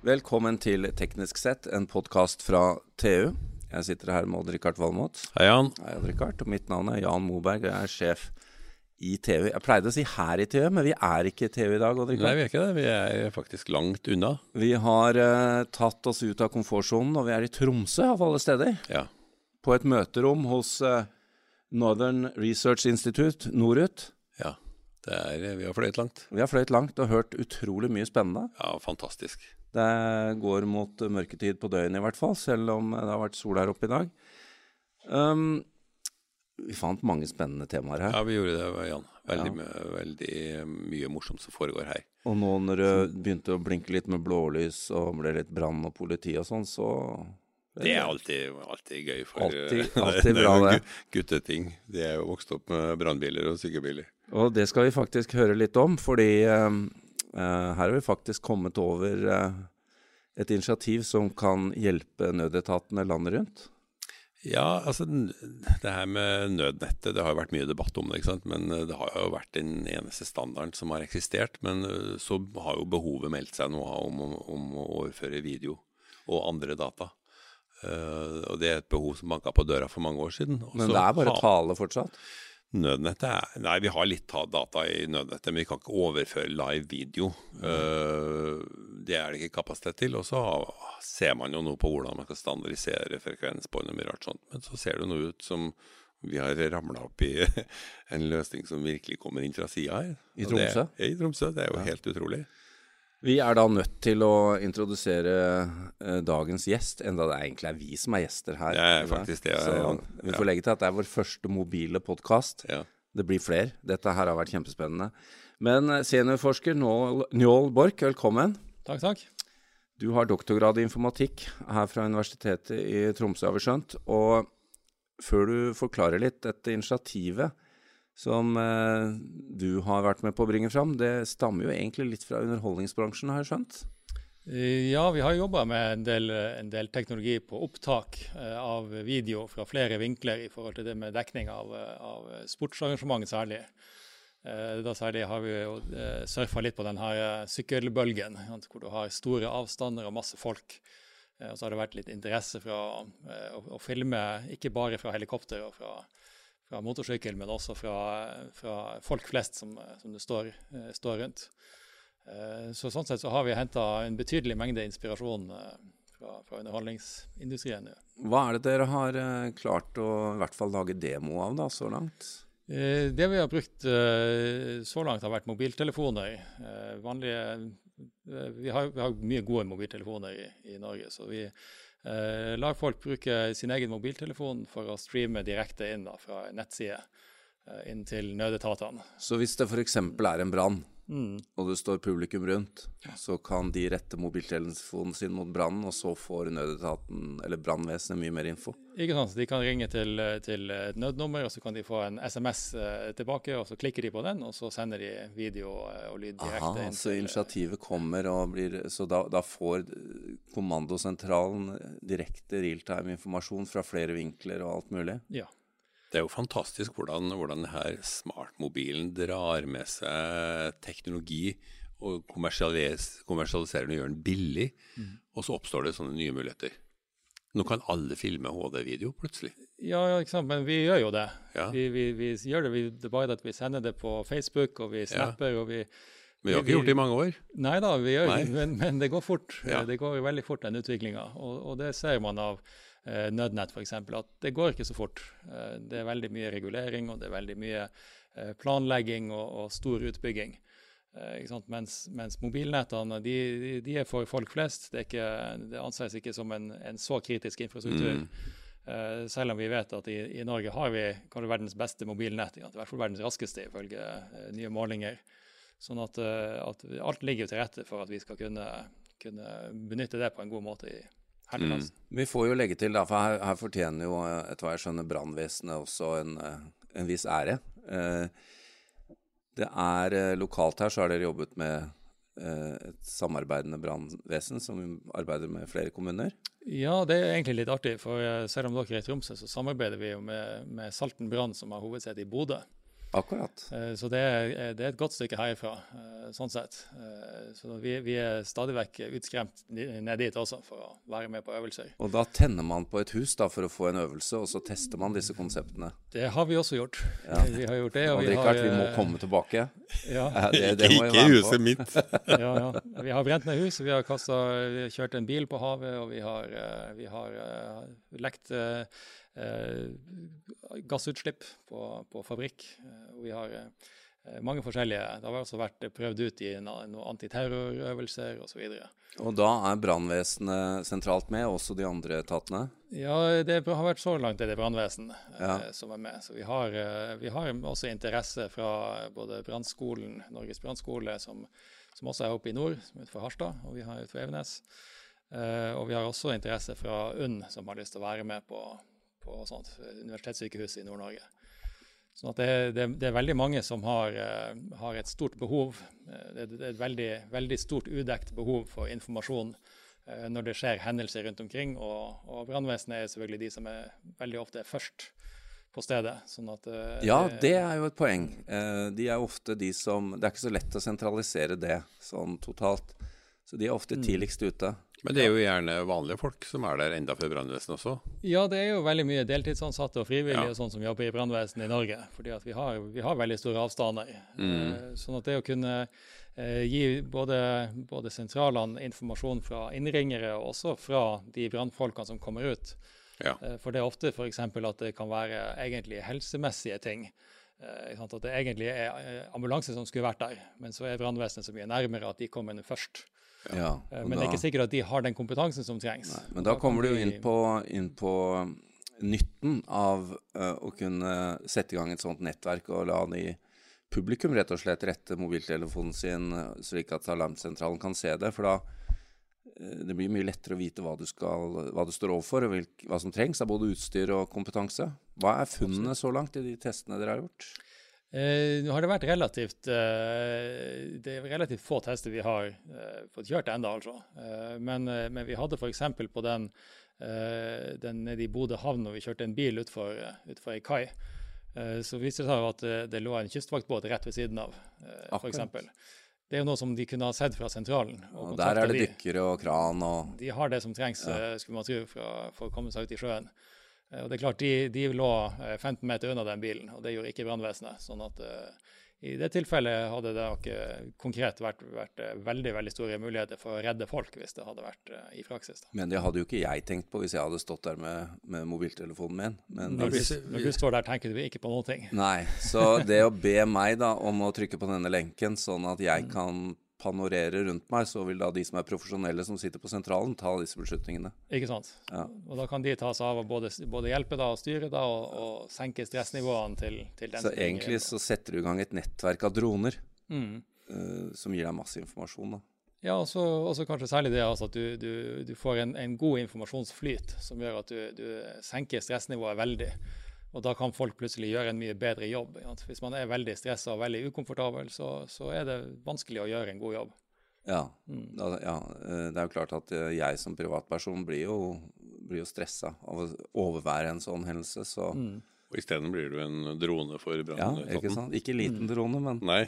Velkommen til Teknisk sett, en podkast fra TU. Jeg sitter her med Odd-Rikard Valmot. Hei, Jan. Hei, Odd-Rikard. Og mitt navn er Jan Moberg, og jeg er sjef i TU. Jeg pleide å si her i TU, men vi er ikke i TU i dag, Odd-Rikard. Nei, vi er ikke det. Vi er faktisk langt unna. Vi har uh, tatt oss ut av komfortsonen, og vi er i Tromsø av alle steder. Ja. På et møterom hos uh, Northern Research Institute, NORUT. ja. Det er, vi har fløyet langt. Vi har fløyet langt og hørt utrolig mye spennende. Ja, fantastisk. Det går mot mørketid på døgnet i hvert fall, selv om det har vært sol her oppe i dag. Um, vi fant mange spennende temaer her. Ja, vi gjorde det, Jan. Veldig, mye- veldig mye morsomt som foregår her. Og nå når det begynte å blinke litt med blålys og ble litt brann og politi og sånn, så Det er alltid, alltid gøy. For, Alltid- det- alltid det er bra, det. Gutteting. De er jo vokst opp med brannbiler og sykebiler. Og det skal vi faktisk høre litt om, fordi eh, eh, her har vi faktisk kommet over eh, et initiativ som kan hjelpe nødetatene landet rundt. Ja, altså det her med nødnettet, det har jo vært mye debatt om det, ikke sant. Men eh, det har jo vært den eneste standarden som har eksistert. Men eh, så har jo behovet meldt seg nå om, om, om å overføre video og andre data. Uh, og det er et behov som banka på døra for mange år siden. Også Men det er bare tale fortsatt. Nødnettet er Nei, vi har litt data i nødnettet, men vi kan ikke overføre live video. Eh, det er det ikke kapasitet til. Og så ser man jo nå på hvordan man kan standardisere frekvensbånd og mye rart sånt. Men så ser det noe ut som vi har ramla opp i en løsning som virkelig kommer inn fra sida her. I Tromsø? det-? Ja, i Tromsø. Det er jo helt utrolig. Vi er da nødt til å introdusere eh, dagens gjest, enda det egentlig er vi som er gjester her. Ja, faktisk det, Så ja. vi får legge til at det er vår første mobile podkast. Ja. Det blir flere. Dette her har vært kjempespennende. Men eh, seniorforsker Njål Njål Borch, velkommen. Takk, takk. Du har doktorgrad i informatikk her fra Universitetet i Tromsø, har vi skjønt. Og før du forklarer litt dette initiativet som eh, du har vært med på å bringe fram, det stammer jo egentlig litt fra underholdningsbransjen, har jeg skjønt? Eh, Ja, vi har jobba med en del, en del teknologi på opptak eh, av video fra flere vinkler i forhold til det med dekning av, eh, av sportsarrangement særlig. Eh, Da særlig har vi jo eh, surfa litt på denne sykkelbølgen, hvor du har store avstander og masse folk. Eh, Og så har det vært litt interesse fra eh, å, å filme ikke bare fra helikopter og fra, fra motorsykkel, men også fra, fra folk flest som, som det står, eh, står rundt. Eh, Så sånn sett så har vi henta en betydelig mengde inspirasjon eh, fra, fra underholdningsindustrien. Hva er det dere har klart å i hvert fall lage demo av da, så langt? Det vi har brukt så langt, har vært mobiltelefoner. Vanlige vi, har, vi har mye gode mobiltelefoner i, i Norge, så vi eh, lar folk bruke sin egen mobiltelefon for å streame direkte inn da, fra nettside eh, inn til nødetatene. Så hvis det f.eks. er en brann, Mm. og det står publikum rundt, så kan de rette mobiltelefonen sin mot brannen, og så får nødetaten eller brannvesenet mye mer info. Ikke sant? De kan ringe til, til et nødnummer, og så kan de få en SMS eh, tilbake. og Så klikker de på den, og så sender de video eh, og lyd direkte Aha, inn. så initiativet kommer og blir Så da, da får eh, kommandosentralen direkte realtime informasjon fra flere vinkler og alt mulig? Ja. Det er jo fantastisk hvordan, hvordan her smartmobilen drar med seg teknologi og kommersialiserer, kommersialiserer den og gjør den billig, og så oppstår det sånne nye muligheter. Nå kan alle filme HD-video plutselig. Ja, ja, ikke sant? men vi gjør jo det. Ja. Vi, vi, vi gjør det, vi, det er bare at vi sender det på Facebook, og vi snapper, og vi Men vi har ikke gjort det i mange år. Nei da, vi gjør, Nei. Men, men det går fort. Ja. Det går veldig fort, den utviklinga. Og, og det ser man av eh, Nødnett f.eks., at det går ikke så fort. Eh, det er veldig mye regulering, og det er veldig mye eh, planlegging og, og stor utbygging. Eh? Mens, mens mobilnettene de, de, de er for folk flest. Det, ikke, det anses ikke som en, en så kritisk infrastruktur. Mm. Uh, selv om vi vet at i, i Norge har vi verdens beste mobilnett. I hvert fall verdens raskeste, ifølge uh, nye målinger. Sånn at, eh, at alt ligger jo til rette for at vi skal kunne, kunne benytte det på en god måte i Mm. Vi får jo legge til, da, for her, her fortjener jo, eh, etter hva jeg skjønner, brannvesenet også en, eh, en viss ære. Eh, Det er Lokalt her så har dere jobbet med eh, et samarbeidende brannvesen som arbeider med flere kommuner. Ja, det er egentlig litt artig. For selv om dere er i Tromsø, så samarbeider vi jo med, med Salten brann, som har hovedsete i Bodø. Akkurat. Eh, så det er, det er, et godt stykke herifra, eh, sånn sett. Eh, så vi, vi er stadig vekk utskremt ned dit også for å være med på øvelser. Og da tenner man på et hus da for å få en øvelse, og så tester man disse konseptene? Det har vi også gjort. Ja. Vi har gjort det. Og, og vi, har, vi må komme tilbake. Ja. Det, det må Ikke i huset mitt. ja, ja. Vi har brent ned hus, vi har, kastet, vi har kjørt en bil på havet, og vi har, vi har lekt Eh, gassutslipp på, på fabrikk. Eh, vi har eh, mange forskjellige. Det har også vært prøvd ut i noen antiterrorøvelser osv. Og, og da er brannvesenet sentralt med, også de andre etatene? Ja, det har vært så langt det er brannvesen ja. eh, som er med. Så vi har, eh, vi har også interesse fra både brannskolen, Norges brannskole, som, som, også er oppe i nord, utenfor Harstad, og vi har utenfor Evenes. Eh, og vi har også interesse fra UNN, som har lyst til å være med på, på sånt, universitetssykehuset i Nord-Norge. Sånn det, det, det, er veldig mange som har, uh, har et stort behov. Uh, det, det, er et veldig, veldig, stort udekt behov for informasjon uh, når det skjer hendelser rundt omkring. Og, og brannvesenet er selvfølgelig de som er veldig ofte først på stedet. Sånn at, ja, det er jo et poeng. de er ofte de som Det er ikke så lett å sentralisere det sånn totalt. Så de er ofte mm. tidligst ute. Men det er jo gjerne vanlige folk som er der enda før brannvesenet også? Ja, det er jo veldig mye deltidsansatte og frivillige ja. sånn som jobber i brannvesenet i Norge. fordi vi har, vi har, veldig store avstander. Mm. Eh, sånn at det å kunne eh, gi både, både, sentralene informasjon fra innringere og også fra de brannfolkene som kommer ut. Ja. Eh, for det er ofte f.eks. at det kan være egentlig helsemessige ting. At det egentlig er ambulanse som skulle vært der, men så er brannvesenet så mye nærmere at de kommer først. Ja, eh, men det er ikke sikkert at de har den kompetansen som trengs. Nei, men da, da kommer du inn på, inn på nytten av uh, å kunne sette i gang et sånt nettverk og la de publikum rett og slett rette mobiltelefonen sin slik at alarmsentralen kan se det. For da uh, det blir mye lettere å vite hva du, skal, hva du står overfor, og hvilk, hva som trengs av både utstyr og kompetanse. Hva er funnene så langt i de testene dere har gjort? Eh, nå har det vært relativt eh, Det er relativt få tester vi har eh, fått kjørt ennå, altså. Eh, men, eh, men, vi hadde f.eks. på den, eh, den nede i Bodø havn når vi kjørte en bil utfor, utfor ei kai. så viste det seg at det, det, lå en kystvaktbåt rett ved siden av, f.eks. Det er jo noe som de kunne ha sett fra sentralen. Og, og der er det dykkere og kran og De har det som trengs, ja. skulle man tro, for, for å komme seg ut i sjøen. Eh, og det er klart, de, de, lå 15 eh, meter unna den bilen, og det gjorde ikke brannvesenet. sånn at uh, i det tilfellet hadde det nok konkret vært, vært, veldig veldig store muligheter for å redde folk hvis det hadde vært uh, i praksis. Da. Men det hadde jo ikke jeg tenkt på hvis jeg hadde stått der med, med mobiltelefonen min. Men når, du, når du står der, tenker du ikke på noen ting. Nei, så det å be meg da om å trykke på denne lenken, sånn at jeg mm. kan panorerer rundt meg, så vil da de som er profesjonelle som sitter på sentralen, ta disse beslutningene. Ikke sant. Ja. Og da kan de ta seg av å både, både hjelpe da, og styre da, og, og senke stressnivåene til, til den Så egentlig så setter du i gang et nettverk av droner mm. uh, som gir deg masse informasjon, da. Ja, og så kanskje særlig det altså, at du, du, du får en, en, god informasjonsflyt som gjør at du, du senker stressnivået veldig. Og da kan folk plutselig gjøre en mye bedre jobb. Hvis man er veldig stressa og veldig ukomfortabel, så, så, er det vanskelig å gjøre en god jobb. Ja, mm. da, ja, eh, det er jo klart at eh, jeg som privatperson blir jo, blir jo stressa av å overvære en sånn hendelse, så mm. Og isteden blir du en drone for brannetaten. Ja, ikke sant. Ikke liten mm. drone, men Nei.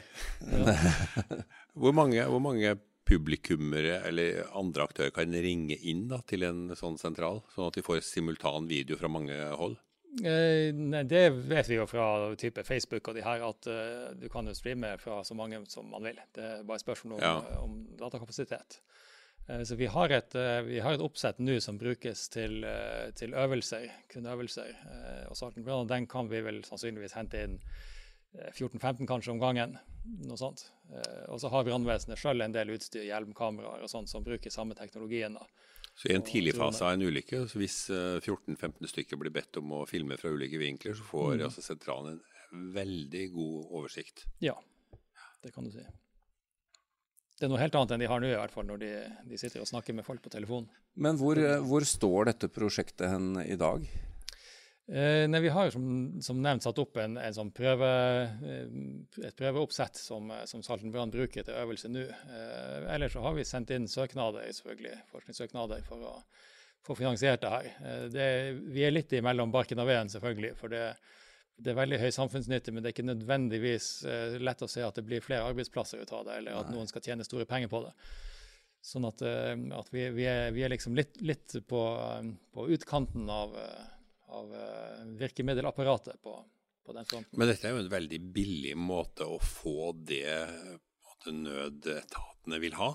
hvor, mange, hvor mange publikummere eller andre aktører kan ringe inn da, til en sånn sentral, sånn at de får simultan video fra mange hold? Eh, nei, det vet vi jo fra type Facebook og de her, at uh, du kan jo streame fra så mange som man vil. Det er bare et spørsmål om, ja. uh, om datakapasitet. Uh, så vi har, et, vi har, et, oppsett nå som brukes til, til øvelser, kun øvelser. og Brann, den kan vi vel sannsynligvis hente inn 14-15 kanskje om gangen. noe sånt. og så har brannvesenet sjøl en del utstyr, hjelmkameraer og sånt, som bruker samme teknologien. da. Så I en tidlig fase av en ulykke, så hvis 14-15 eh, stykker blir bedt om å filme fra ulike vinkler, så får mm. altså sentralen en veldig god oversikt. Ja, det kan du si. Det er noe helt annet enn de har nå, i hvert fall når de, de sitter og snakker med folk på telefon. Men hvor, eh, hvor står dette prosjektet hen i dag? Eh, nei, vi har som, som, nevnt satt opp en, en sånn prøve, eh, et prøveoppsett som, eh, som Salten Brann bruker til øvelse nå. Eh, ellers så har vi sendt inn søknader, selvfølgelig, forskningssøknader for å få finansiert det her. Det, vi er litt imellom barken og veden, selvfølgelig. For det, det er veldig høy samfunnsnytte, men det er ikke nødvendigvis uh, lett å se at det blir flere arbeidsplasser ut av det, eller at noen skal tjene store penger på det. Sånn at, uh, at vi, vi, er, vi, er, liksom litt, litt på, um, på, utkanten av, av uh, virkemiddelapparatet på, på, den fronten. Men dette er jo en veldig billig måte å få det nødetatene vil ha?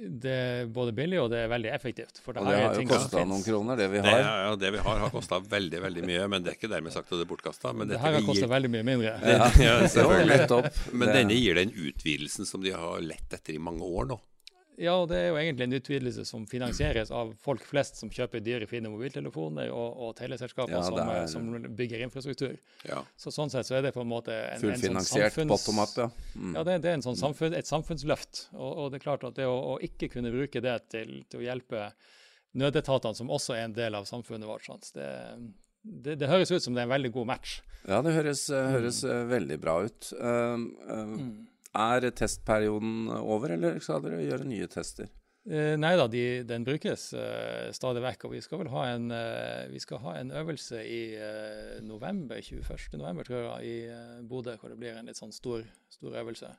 det er både billig og det er veldig effektivt. og det har jo kosta noen kroner, det vi har. Det, ja, det vi har har kosta veldig veldig mye, men det er ikke dermed sagt at det er bortkasta. Det her har kosta veldig mye mindre. ja, selvfølgelig. Men denne gir den utvidelsen som de har lett etter i mange år nå. Ja, det er jo egentlig en utvidelse som finansieres av folk flest som kjøper dyre, fine mobiltelefoner, og, og teleselskaper ja, som, er... som, bygger infrastruktur. Ja. Så Sånn sett så er det på en måte en, Fullfinansiert sånn bottom up, ja. Mm. Ja, det, det, er en sånn samfunn, et samfunnsløft. Og, og, det er klart at det å, å ikke kunne bruke det til, til, å hjelpe nødetatene, som også er en del av samfunnet vårt, det, det, det, høres ut som det er en veldig god match. Ja, det høres, høres mm. veldig bra ut. Uh, uh, mm. Er testperioden over, eller skal dere gjøre nye tester? Eh, nei da, de, den brukes eh, stadig vekk. Og vi skal vel ha en, eh, skal ha en øvelse i eh, november, 21. november, tror jeg, i eh, Bodø, hvor det blir en litt sånn stor, stor øvelse.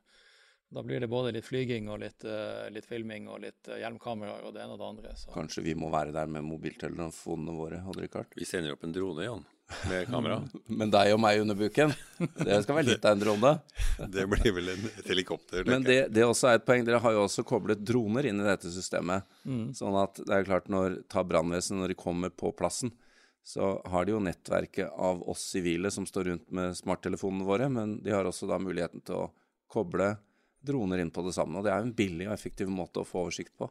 Da blir det både litt flyging og litt, uh, litt filming og litt uh, hjelmkameraer og det ene og det andre. Så. Kanskje vi må være der med mobiltelefonene våre, hadde Rikard? Vi sender opp en drone, Jan, med kamera. Men deg og meg under buken? Det skal være litt av en drone. det blir vel en, et helikopter. Men det, det også er et poeng. Dere har jo også koblet droner inn i dette systemet. Mm. Sånn at det er klart, når ta brannvesenet når de kommer på plassen, så har de jo nettverket av oss sivile som står rundt med smarttelefonene våre, men de har også da muligheten til å koble droner inn på det samme. og Det er jo en billig og effektiv måte å få oversikt på.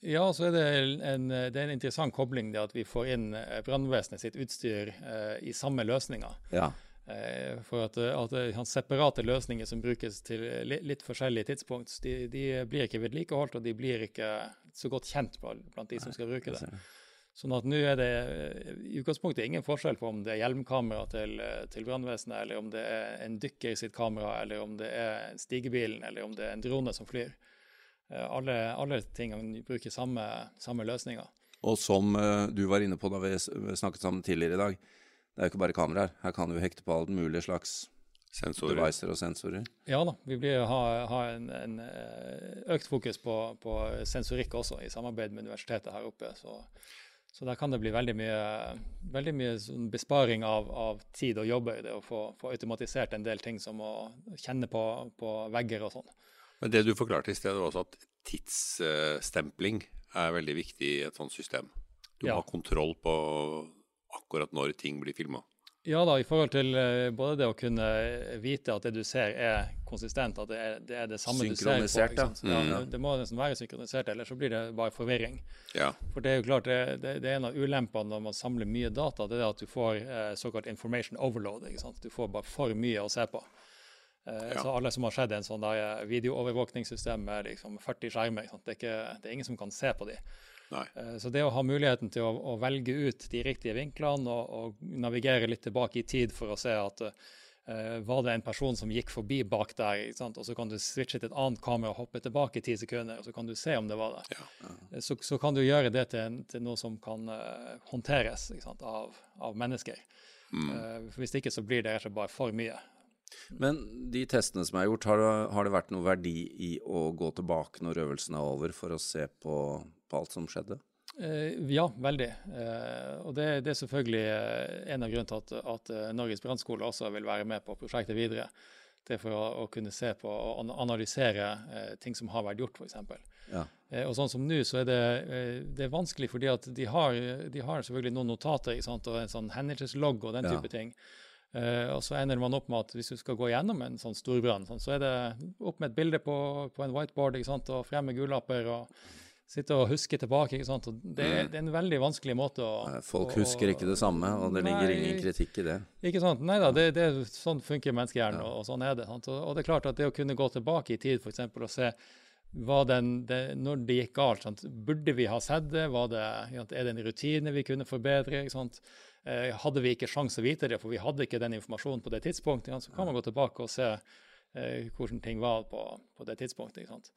Ja, så er det en, det er en interessant kobling det at vi får inn eh, brannvesenet sitt utstyr eh, i samme løsninger. Ja. Eh, for at, at, at separate løsninger som brukes til litt, litt forskjellige tidspunkt, de, de, blir ikke vedlikeholdt, og de blir ikke så godt kjent blant de som skal bruke det. Sånn at nå er det i utgangspunktet ingen forskjell på om det er hjelmkamera til, til brannvesenet, eller om det er en dykker i sitt kamera, eller om det er stigebilen, eller om det er en drone som flyr. Eh, alle, alle tingene bruker samme, samme løsninger. Og som du var inne på da vi snakket sammen tidligere i dag, det er jo ikke bare kameraer. Her kan du hekte på alt mulig slags sensorer. devicer og sensorer. Ja da, vi blir ha, ha en, en, eh, økt fokus på, på sensorikk også, i samarbeid med universitetet her oppe. så så der kan det bli veldig mye, veldig mye sånn besparing av, av, tid og jobb i det å få, få, automatisert en del ting som å kjenne på, på vegger og sånn. Men det du forklarte i stedet, var også at tidsstempling er veldig viktig i et sånt system. Du må ja. ha kontroll på akkurat når ting blir filma. Ja da, i forhold til uh, både det å kunne vite at det du ser er konsistent, at det er det, er det samme du ser på. Ja. Mm. Ja, det må nesten være synkronisert, ellers så blir det bare forvirring. Ja. For det er jo klart, det, det, det er en av ulempene når man samler mye data, det er at du får eh, såkalt information overload. ikke sant? Du får bare for mye å se på. Ja. så alle som har sett en sånn videoovervåkningssystem med liksom 40 skjermer, det er, ikke, det er ingen som kan se på de. Eh, så det å ha muligheten til å, å velge ut de riktige vinklene og, og, navigere litt tilbake i tid for å se at uh, var det en person som gikk forbi bak der, og så kan du switche til et annet kamera og hoppe tilbake ti sekunder, og så kan du se om det var der. Ja. Ja. så, så, kan du gjøre det til, til noe som kan uh, håndteres av, av, mennesker. Mm. hvis ikke så blir det rett og slett bare for mye. Men de testene som er gjort, har det, har det vært noe verdi i å gå tilbake når øvelsen er over, for å se på, på alt som skjedde? Eh, ja, veldig. Eh, og det, det, er selvfølgelig eh, en av grunnene til at, at Norges brannskole også vil være med på prosjektet videre. Det er for å, å kunne se på og analysere eh, ting som har vært gjort, f.eks. Ja. Eh, og sånn som nå, så er det, det er vanskelig fordi at de har, de har selvfølgelig noen notater sant, og en sånn hendelseslogg og den type ja. ting. Uh, og så ender man opp med at hvis du skal gå gjennom en sånn storbrann, sånn, så er det opp med et bilde på, på en whiteboard ikke sant, og frem med gullapper og sitte og huske tilbake. ikke sant, og det, mm. det er en veldig vanskelig måte å Folk husker ikke det samme, og det ligger ingen kritikk i det. Ikke sant, Nei da, det, det, sånn funker menneskehjernen, ja. og, og, sånn er det. Sant? Og, og, det er klart at det å kunne gå tilbake i tid for eksempel, og se den, det, når det gikk galt, sant? burde vi ha sett det? det er det en rutine vi kunne forbedre? ikke sant, Eh, hadde vi ikke sjanse å vite det, for vi hadde ikke den informasjonen på det tidspunktet, så kan man gå tilbake og se eh, hvordan ting var på, på det tidspunktet. ikke sant?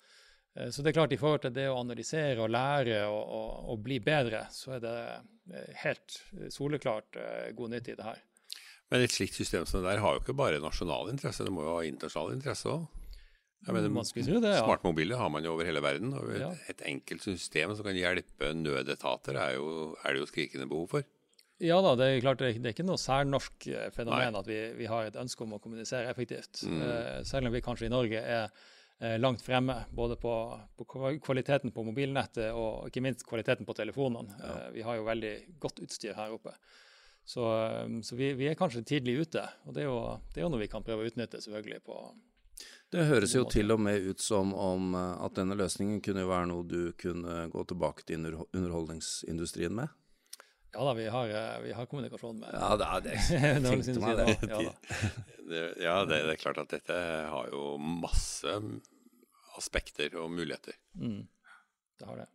Eh, så det er klart, i forhold til det å analysere og lære og, og, og bli bedre, så er det helt soleklart god nytte i det her. Men et slikt system som det der har jo ikke bare nasjonal interesse, det må jo ha internasjonal interesse òg. Man skulle tro det, ja. Smartmobiler har man jo over hele verden. og et, Ja. et enkelt system som kan hjelpe nødetater, er, jo, er det jo skrikende behov for. Ja da, det er klart det er, ikke noe særnorsk eh, fenomen Nei. at vi, vi har et ønske om å kommunisere effektivt. Mm. Eh, selv om vi kanskje i Norge er eh, langt fremme både på, på kvaliteten på mobilnettet og ikke minst kvaliteten på telefonene. Ja. vi har jo veldig godt utstyr her oppe. Så, eh, så vi, vi er kanskje tidlig ute, og det er, jo, det er jo noe vi kan prøve å utnytte selvfølgelig på Det høres jo til og med ut som om eh, at denne løsningen kunne være noe du kunne gå tilbake til underholdningsindustrien med. Ja da, vi har, eh, vi har kommunikasjon med Ja, det er det. Jeg tenkte meg det. Ja, da. Det, ja, det, det er klart at dette har jo masse aspekter og muligheter. Mm. Det har det.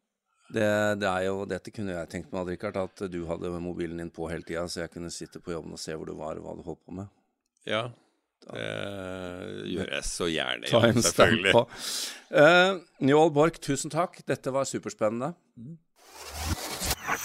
Det, det er jo, dette kunne jeg tenkt meg, Richard, at du hadde mobilen din på hele tida, så jeg kunne sitte på jobben og se hvor du var og hva du holdt på med. Ja, det gjør jeg så gjerne. Ta en selvfølgelig. på. Uh, Njål Borch, tusen takk. Dette var superspennende. you